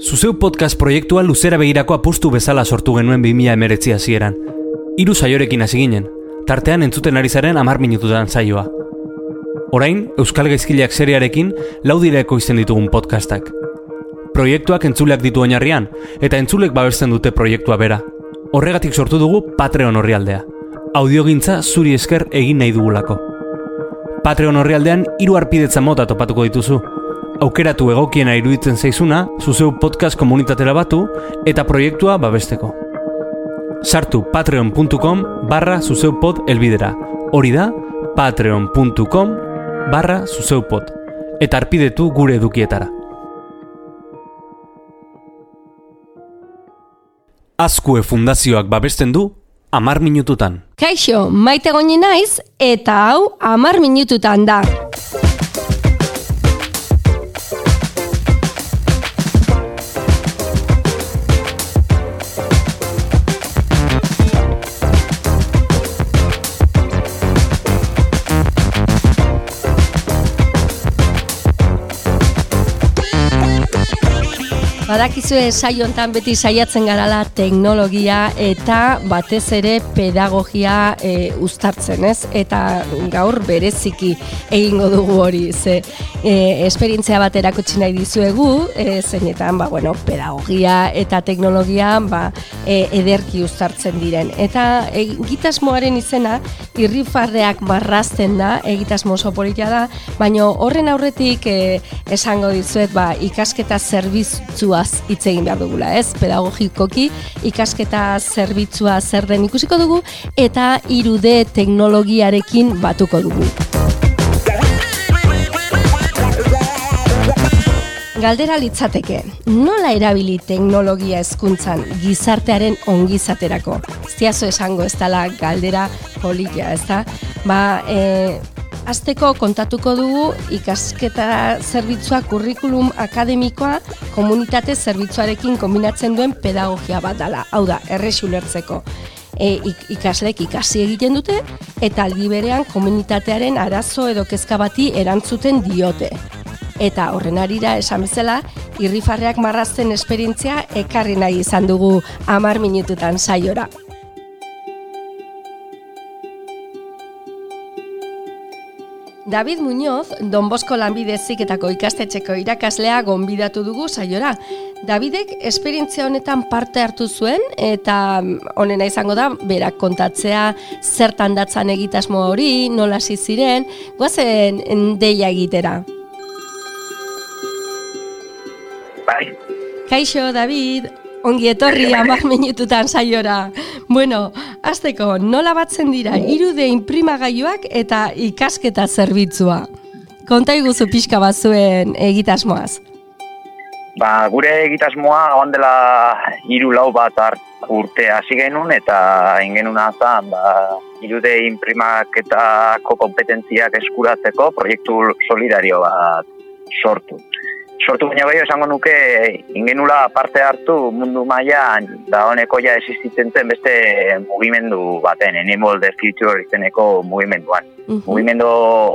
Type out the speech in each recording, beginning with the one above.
Zuzeu podcast proiektua luzera begirako apustu bezala sortu genuen 2000 emeretzi hasieran. Hiru saiorekin hasi ginen, tartean entzuten ari zaren amar minututan saioa. Orain, Euskal Gaizkileak seriarekin laudireko izen ditugun podcastak. Proiektuak entzuleak ditu oinarrian, eta entzulek babesten dute proiektua bera. Horregatik sortu dugu Patreon horrialdea. Audiogintza zuri esker egin nahi dugulako. Patreon horrialdean hiru arpidetza mota topatuko dituzu. Aukeratu egokiena iruditzen zaizuna, zuzeu podcast komunitatera batu eta proiektua babesteko. Sartu patreon.com barra zuzeupod elbidera. Hori da, patreon.com barra zuzeupod. Eta arpidetu gure edukietara. Azkue fundazioak babesten du, amar minututan. Kaixo, maite goni naiz, eta hau amar minututan da. Badakizue saio hontan beti saiatzen garala teknologia eta batez ere pedagogia e, uztartzen, ez? Eta gaur bereziki egingo dugu hori, ze e, esperientzia bat erakutsi nahi dizuegu, e, zeinetan, ba, bueno, pedagogia eta teknologia ba, e, ederki uztartzen diren. Eta egitasmoaren izena, irrifarreak marrazten da, egitasmo oso da, baina horren aurretik e, esango dizuet, ba, ikasketa zerbitzua zerbitzuaz hitz egin behar dugula, ez? Pedagogikoki ikasketa zerbitzua zer den ikusiko dugu eta irude teknologiarekin batuko dugu. Galdera litzateke, nola erabili teknologia hezkuntzan gizartearen ongizaterako? Ziazo esango ez dela galdera polilla, ez da? Ba, e, Azteko kontatuko dugu ikasketa zerbitzua kurrikulum akademikoa komunitate zerbitzuarekin kombinatzen duen pedagogia bat dela. Hau da, erresu lertzeko. E, ikaslek ikasi egiten dute eta aldi berean komunitatearen arazo edo kezka bati erantzuten diote. Eta horren arira esan bezala, irrifarreak marrazten esperientzia ekarri nahi izan dugu amar minututan saiora. David Muñoz, Don Bosco lanbide ziketako ikastetxeko irakaslea gonbidatu dugu saiora. Davidek esperientzia honetan parte hartu zuen eta mm, honena izango da berak kontatzea zertan datzan egitasmo hori, nola ziren, guazen deia egitera. Bai. Kaixo, David, ongi etorri amak minututan saiora. Bueno, azteko, nola batzen dira irude inprimagailuak eta ikasketa zerbitzua? Konta iguzu pixka bat zuen egitasmoaz. Ba, gure egitasmoa oan dela iru lau bat urte hasi genuen eta ingenun azan ba, irude inprimaketako kompetentziak eskuratzeko proiektu solidario bat sortu sortu baina bai esango nuke ingenula parte hartu mundu mailan da honeko ja existitzen zen beste mugimendu baten Animal the Future izeneko mugimenduan. Uh Mugimendu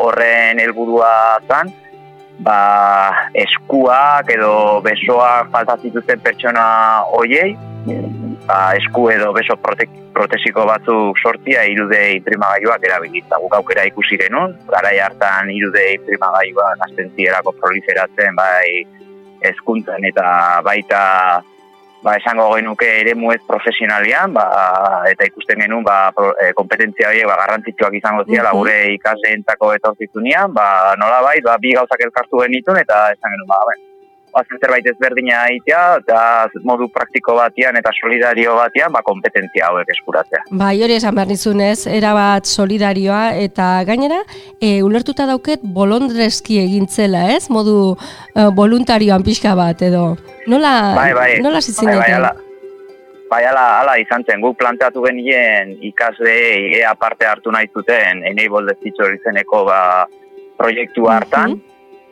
horren helburua zan ba eskuak edo besoak falta zituzten pertsona hoiei ba, esku edo beso protesiko batzuk sortia irude imprimagailuak erabilitza. Guk aukera ikusi genuen, gara hartan irude imprimagailuak astentzierako proliferatzen bai ezkuntzen eta baita ba, esango genuke ere muez profesionalian, ba, eta ikusten genuen ba, e, kompetentzia horiek ba, garrantzitsuak izango zira, mm gure ikasleentzako etortzunean, ba, nola bai, ba, bi gauzak elkartu genitun, eta esan genuen, ba, ben, bazen zerbait ezberdina aitea, eta modu praktiko batian eta solidario batian, ba, kompetentzia hauek eskuratzea. Ba, hori esan behar nizunez, erabat solidarioa, eta gainera, e, ulertuta dauket bolondreski egintzela, ez? Modu uh, voluntarioan pixka bat, edo. Nola, bai, bai, nola zitzen bai, bai, ala, bai, ala, ala izan zen, guk planteatu genien ikasle ea parte hartu nahi zuten, enable the izeneko ba, proiektu hartan, mm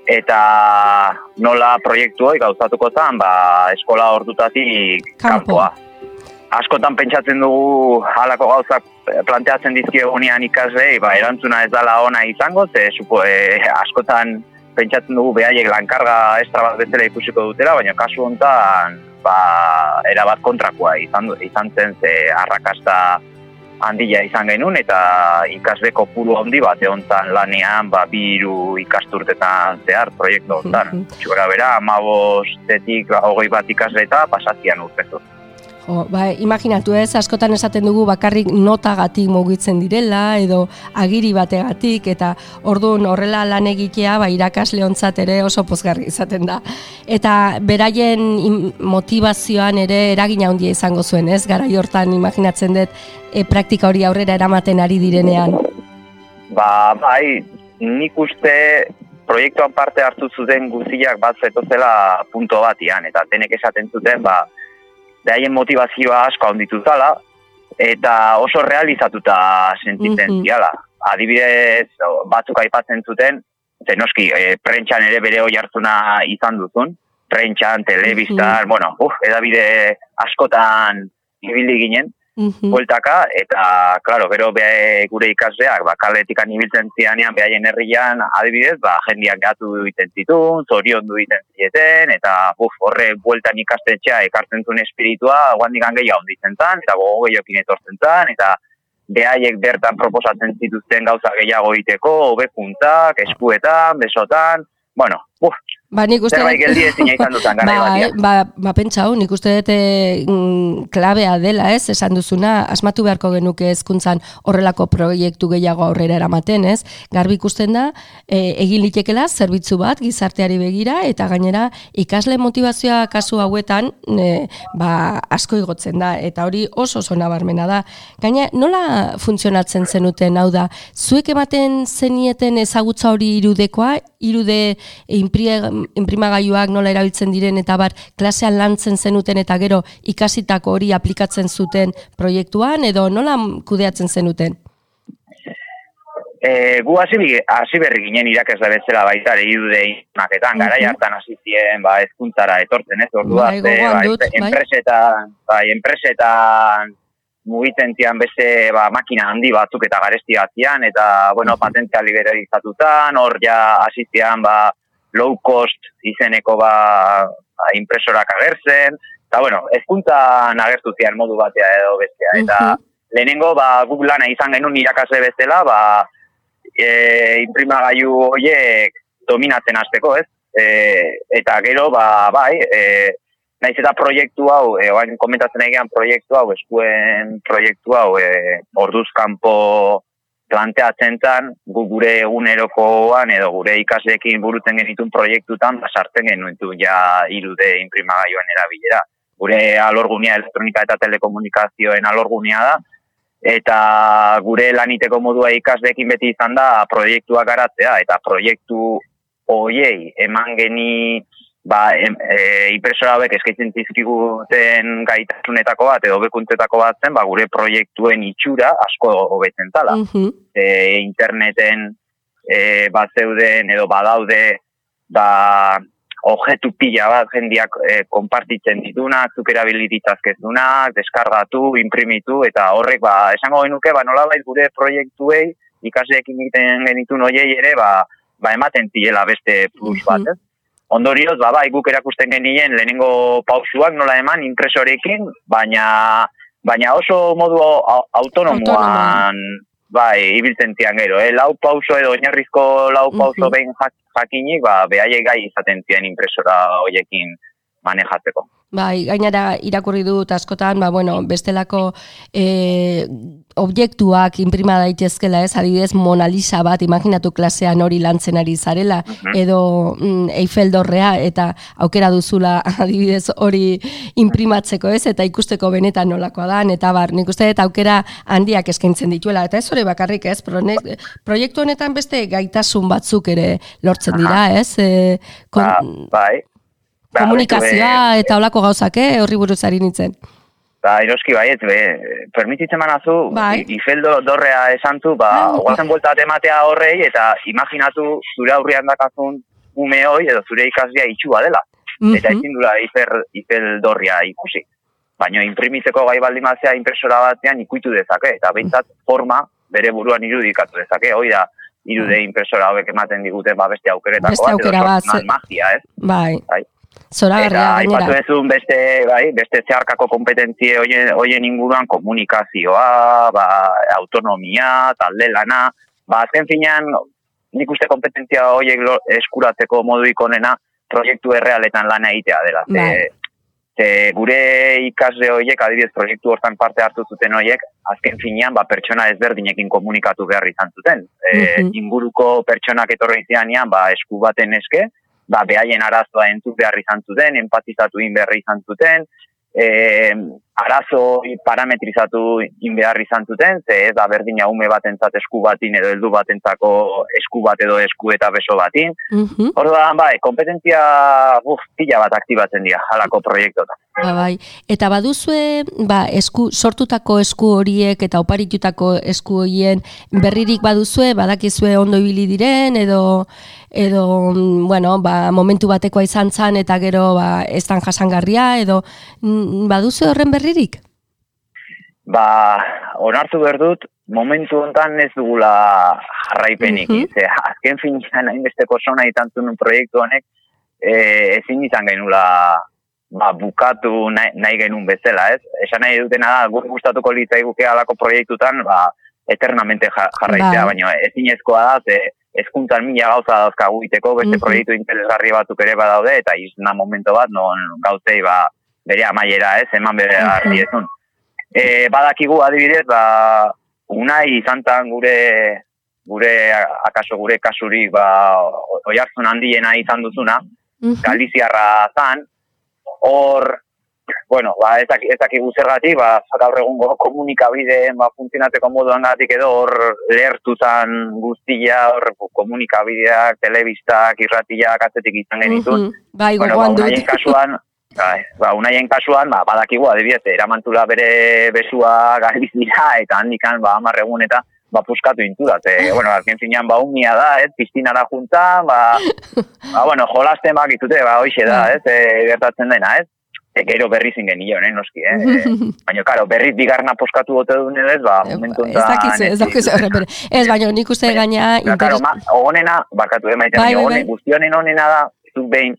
eta nola proiektu hori gauzatuko zen, ba, eskola ordutatik kanpoa. Askotan pentsatzen dugu halako gauzak planteatzen dizki egunean ikaslei, ba, erantzuna ez dala ona izango, ze supo, e, askotan pentsatzen dugu behaiek lankarga estra bat bezala ikusiko dutela, baina kasu honetan ba, erabat kontrakoa izan, izan zen ze arrakasta handia izan genuen eta ikasle kopuru handi bat egontan lanean ba, biru ikasturtetan zehar proiektu honetan. Mm -hmm. bera, amabostetik hogei bat ikasle eta pasatian urtezu. Jo, ba, imaginatu ez, askotan esaten dugu bakarrik notagatik mugitzen direla edo agiri bategatik eta orduan horrela lan egitea ba, irakasle ontzat ere oso pozgarri izaten da. Eta beraien motivazioan ere eragina handia izango zuen ez, gara hortan imaginatzen dut e, praktika hori aurrera eramaten ari direnean. Ba, bai, nik uste proiektuan parte hartu zuten guztiak bat zetozela punto batian, eta denek esaten zuten, ba, behaien motivazioa asko handitu zala, eta oso realizatuta sentitzen mm -hmm. Adibidez, batzuk aipatzen zuten, zenoski, e, prentxan ere bere hoi hartzuna izan duzun, prentxan, telebistar, mm bueno, uf, edabide askotan ibili ginen, -hmm. bueltaka, eta, klaro, gero be, gure ikasleak, ba, kaletikan ibiltzen zianean, behaien herrian, adibidez, ba, jendiak gatu duiten zitun, zorion duiten zieten, eta, buf, horre, bueltan ikastetxea ekartzen zuen espiritua, guandik hau ditzen zan, eta gogo gehiokin etortzen zan, eta, behaiek bertan proposatzen zituzten gauza gehiago iteko, hobekuntzak, eskuetan, besotan, bueno, uf, Ba, nik uste... Zerbait geldi ezin izan dutan gara ba, ba, ba, pentsau, nik uste dute mm, klabea dela, ez, esan duzuna, asmatu beharko genuke ezkuntzan horrelako proiektu gehiago aurrera eramaten, ez? Garbi ikusten da, e, egin litekela zerbitzu bat gizarteari begira, eta gainera ikasle motivazioa kasu hauetan e, ba, asko igotzen da, eta hori oso oso nabarmena da. Gaina, nola funtzionatzen zenuten, hau da, zuek ematen zenieten ezagutza hori irudekoa, irude inprie inprimagailuak nola erabiltzen diren eta bar klasean lantzen zenuten eta gero ikasitako hori aplikatzen zuten proiektuan edo nola kudeatzen zenuten? E, gu hasi, hasi berri ginen irakez da bezala baita ere idude maketan, gara jartan hasi ziren ba, ezkuntzara etortzen, ez? Ordua, bai, ba, enpresetan, bai, enpresetan mugitzen zian beste ba, makina handi batzuk eta garesti batzian, eta, bueno, patentziali bere izatutan, hor ja hasi ba, low cost izeneko ba, ba impresorak agertzen, eta bueno, ezkuntza nagertu zian modu batea edo bestea, eta uh -huh. lehenengo ba, Google lana izan genuen irakasle bezala, ba, e, imprimagailu horiek dominatzen hasteko, ez? E, eta gero, ba, bai, e, naiz eta proiektu hau, e, oain komentatzen egean proiektu hau, eskuen proiektu hau, e, orduzkampo planteatzen zan, gu gure egunerokoan edo gure ikasleekin buruten genitun proiektutan, basartzen genuen ja irude imprimagaioan erabilera. Gure alorgunea elektronika eta telekomunikazioen alorgunea da, eta gure laniteko modua ikasleekin beti izan da proiektuak garatzea, eta proiektu hoiei eman geni ba, em, e, impresora hauek eskaitzen dizkiguten gaitasunetako bat edo bekuntzetako bat zen, ba, gure proiektuen itxura asko hobetzen tala. Mm interneten e, bat zeuden edo badaude ba, objetu pila bat jendiak e, konpartitzen ditunak, zuk erabilititazkezunak, deskargatu, imprimitu, eta horrek, ba, esango genuke, ba, nola gure proiektuei ikasleekin egiten genitu noiei ere, ba, ba, ematen ziela beste plus bat, ez? Ondorioz, ba, bai, guk erakusten genien lehenengo pausuak nola eman impresorekin, baina baina oso modu autonomoan bai, ibiltzen zian gero, eh? lau pauso edo oinarrizko lau pauso uh behin jakinik, ba, behaiek gai izaten zian impresora hoiekin manejatzeko. Bai, gainara irakurri dut askotan, ba, bueno, bestelako e, objektuak inprima daitezkela ez, adibidez Mona Lisa bat, imaginatu klasean hori lantzen ari zarela, edo mm, Eiffel dorrea, eta aukera duzula adibidez hori imprimatzeko ez, eta ikusteko benetan nolakoa da, eta bar, nik uste eta aukera handiak eskaintzen dituela, eta ez hori bakarrik ez, proiektu honetan beste gaitasun batzuk ere lortzen dira, ez? E, kon... ba, bai, Ba, komunikazioa eta olako gauzak, eh, horri buruz ari nintzen. Ba, eroski baiet, be, permititzen manazu, bai. ifeldo dorrea esantu, ba, bai. guazen buelta ematea horrei, eta imaginatu zure aurrian dakazun ume hoi, edo zure ikasbia itxua dela. Mm -hmm. Eta ezin dura ifer, ifel dorria ikusi. Baina imprimitzeko gai baldin impresora batean ikuitu dezake, eta behintzat forma bere buruan irudikatu dezake. Hoi da, irude impresora hauek ematen digute ba beste aukeretako Beste aukera bat, magia, ez? Bai. Bai. Zora Eta aipatu ezun beste, bai, beste zeharkako kompetentzia hoien, hoien inguruan komunikazioa, ba, autonomia, talde lana, ba, azken finean, nik uste kompetentzia horiek lo- eskuratzeko modu ikonena proiektu errealetan lana egitea dela. Ze, Bai. ze gure ikasle horiek, adibidez proiektu hortan parte hartu zuten horiek, azken finean, ba, pertsona ezberdinekin komunikatu behar izan zuten. E, Mhm. Inguruko pertsonak etorri zianean, ba, esku baten eske, ba, behaien arazoa entzut behar izan zuten, empatizatu in behar izan zuten, e, arazo parametrizatu in behar izan zuten, ze ez da berdina ume batentzat esku batin edo heldu batentzako esku bat edo esku eta beso batin. Mhm. Orduan, bai, kompetentzia uf, pila bat aktibatzen dira, halako proiektotan. Ba, bai. Eta baduzue, ba, esku, sortutako esku horiek eta oparitutako esku horien berririk baduzue, badakizue ondo ibili diren, edo, edo mm, bueno, ba, momentu batekoa izan zan, eta gero ba, ez dan jasangarria, edo mm, baduzue horren berririk? Ba, onartu behar dut, momentu hontan ez dugula jarraipenik. Mhm. Ze, azken finean hainbesteko sona izan zuen proiektu honek, e, ezin izan genula ba, bukatu nahi, nahi genuen bezala, ez? Esan nahi dutena da, gure gustatuko litzaiguke alako proiektutan, ba, eternamente ja- jarraitzea, Bai. baina ezinezkoa da, ze ezkuntzan mila gauza dauzkagu iteko, beste Mhm. proiektu interesgarri batzuk ere badaude, eta izna momento bat, non gauzei ba, bere amaiera, ez, eman bere Mhm. harriezun. E, badakigu adibidez, ba, unai izantan gure gure akaso gure kasurik ba oihartzun handiena izan duzuna, Mhm. Galiziarra zan, hor bueno, ba, ez, daki, ez dakigu zergatik, ba, gaur egungo komunikabideen ba, funtzionatzeko moduan gatik edo hor lehertu guztia, hor komunikabideak, telebistak, irratiak, atzetik izan genitun. Mhm. Bai, Bueno, ba, unaien kasuan, bai, ba, unaien kasuan, ba, badakigu, adibidez, eramantula bere besua galizira, eta handikan, ba, amar egun eta, ba, puskatu intudat. E, bueno, azken finean, ba, umia da, ez, piztinara junta, ba, ba, bueno, jolasten bakizute, ba, hoxe da, Bai. ez, e, gertatzen dena, ez, e, gero berriz ingen nio, eh, noski, eh, e, baina, karo, berriz bigarna puskatu gote duen ez, ba, momentu Ez dakizu, ez dakizu horren bere. Ez, baina nik uste gaina interes... ma, honena, barkatu emaiten, Bai, bai, bai, honen, bai. guztionen honena da, zuk behin,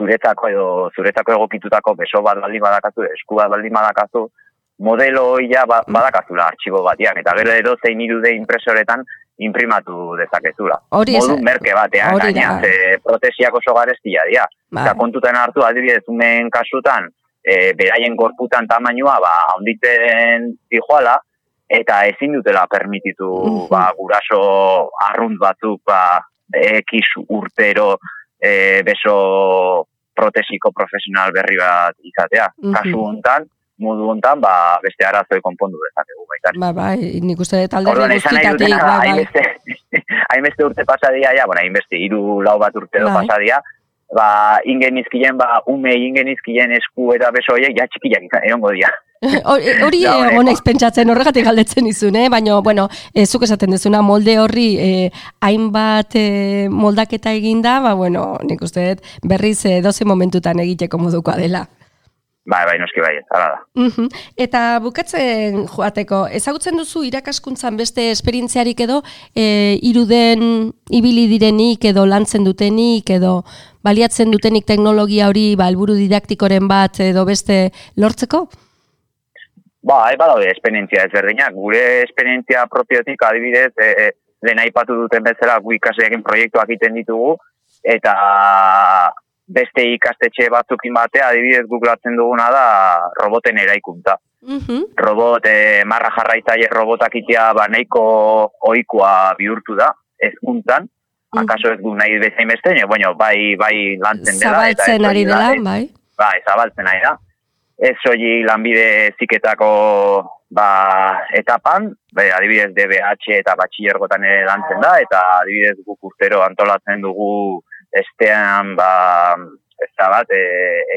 zuretzako edo zuretzako egokitutako beso bat baldin badakazu, esku bat baldin badakazu, modelo ia ba, badakazula artxibo batian, eta gero edo zein irude impresoretan imprimatu dezakezula. Hori ez- Modu merke batean, hori gaina, ze protesiak oso garestia dira. Bai. Eta kontutan hartu adibidez umen kasutan, e, beraien gorputan tamainua ba, onditzen dijoala, eta ezin dutela permititu Mhm. ba, guraso arrunt batzuk ba, ekiz urtero e, beso protesiko profesional berri bat izatea. Mhm. Kasu hontan, modu hontan, ba, beste arazoi konpondu dezakegu baita. Ba, bai, nik uste dut alderdi dutena, bai, bai. hainbeste, hainbeste urte pasadia, ja, bueno, hainbeste, hiru lau bat urte edo Bai. pasadia, ba, ingen izkien, ba, ume ingen izkien esku eta beso horiek, ja txikiak izan, egongo dira. Hori honeko. honaiz pentsatzen horregatik galdetzen izun, eh? baina, bueno, e, zuk esaten duzuna molde horri eh, hainbat eh, moldaketa eginda, ba, bueno, nik uste berriz eh, doze momentutan egiteko modukoa dela. Bai, bai, noski bai, hala da. Mhm. Eta bukatzen joateko, ezagutzen duzu irakaskuntzan beste esperientziarik edo e, iruden ibili direnik edo lantzen dutenik edo baliatzen dutenik teknologia hori ba, helburu didaktikoren bat edo beste lortzeko? Ba, hai badaude esperientzia ezberdinak. Gure esperientzia propiotik adibidez, e, e, lehen aipatu duten bezala gu ikasleekin proiektuak egiten ditugu, eta beste ikastetxe batzukin batea, adibidez googlatzen duguna da roboten eraikuntza. Mhm. Robot, e, marra jarraitzaile robotak itea, ba, nahiko ohikoa bihurtu da, ezkuntzan, Mhm. akaso ez du nahi bezain beste, bueno, bai, bai lantzen dela. ez Zabaltzen ari hori dela, ez- bai. bai, zabaltzen ari da. Ez soilik lanbide ziketako ba, etapan, bai, adibidez DBH eta batxillergotan ere lantzen da, eta adibidez guk urtero antolatzen dugu estean ba, ez da bat, e,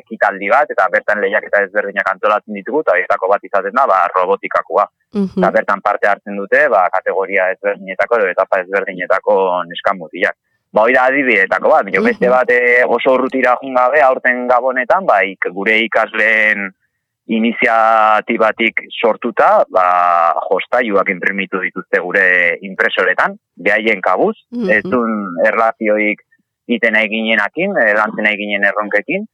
ekitaldi bat, eta bertan lehiaketa ezberdinak antolatzen ditugu, eta ezako bat izaten da, ba, robotikakoa. Mhm. Eta bertan parte hartzen dute, ba, kategoria ezberdinetako edo etapa ezberdinetako neskan mutilak. Ba, hori da adibidetako bat, jo beste Mhm. bat eh, oso urrutira jun gabe, aurten gabonetan, ba, ik, gure ikasleen iniziatibatik sortuta, ba, jostaiuak imprimitu dituzte gure impresoretan, behaien kabuz, Mhm. ez duen erlazioik iten eginenakin, eh, lantzen eginen erronkekin,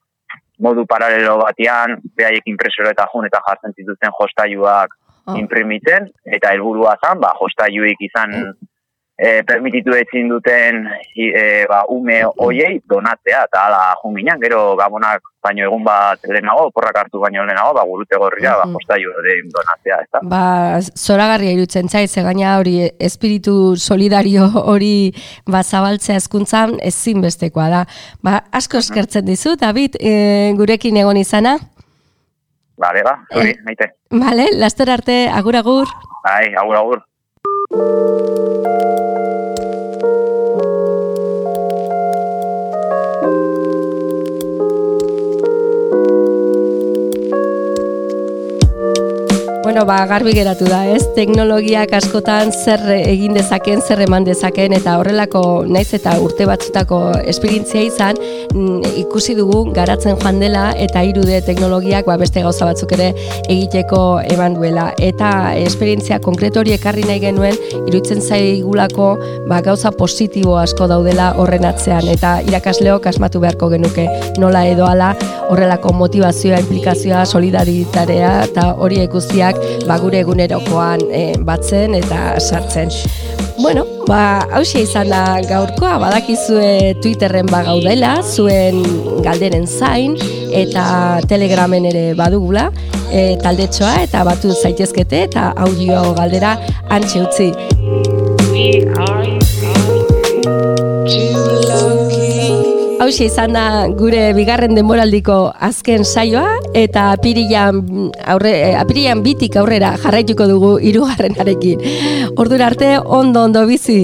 modu paralelo batean, behaiek impresoreta jun eta jartzen zituzten jostaiuak Oh. imprimitzen, eta helburua zan, ba, jostaiuik izan e, permititu ezin duten e, ba, ume hoiei donatzea, eta ala junginan, gero gabonak baino egun bat lehenago, porrak hartu baino lehenago, ba, gurute gorria, ba, Mhm. jostaiu ere donatzea, ez da? Ba, zoragarria irutzen zait, ze gaina hori espiritu solidario hori ba, zabaltzea hezkuntzan ezinbestekoa da. Ba, asko eskertzen dizu, David, e, gurekin egon izana. Bale, ba, zuri, Eh. maite. Vale, laster arte, agur agur. Bai, agur, Bueno, ba, garbi geratu da, ez? Teknologiak askotan zer egin dezaken, zer eman dezaken, eta horrelako naiz eta urte batzutako esperientzia izan, mm, ikusi dugu garatzen joan dela, eta irude teknologiak ba, beste gauza batzuk ere egiteko eman duela. Eta esperientzia konkretu hori ekarri nahi genuen, iruditzen zaigulako ba, gauza positibo asko daudela horren atzean, eta irakasleok asmatu beharko genuke nola edo ala horrelako motivazioa, implikazioa, solidaritarea eta horiek guztiak ba, gure egunerokoan eh, batzen eta sartzen. Bueno, ba, hausia izan da gaurkoa, badakizue Twitterren ba gaudela, zuen galderen zain, eta Telegramen ere badugula, e, taldetxoa, eta batu zaitezkete, eta audio galdera antxe utzi. Hauxe izan da gure bigarren denboraldiko azken saioa eta apirilan aurre eh, apirilan bitik aurrera jarraituko dugu hirugarrenarekin. Ordura arte ondo ondo bizi.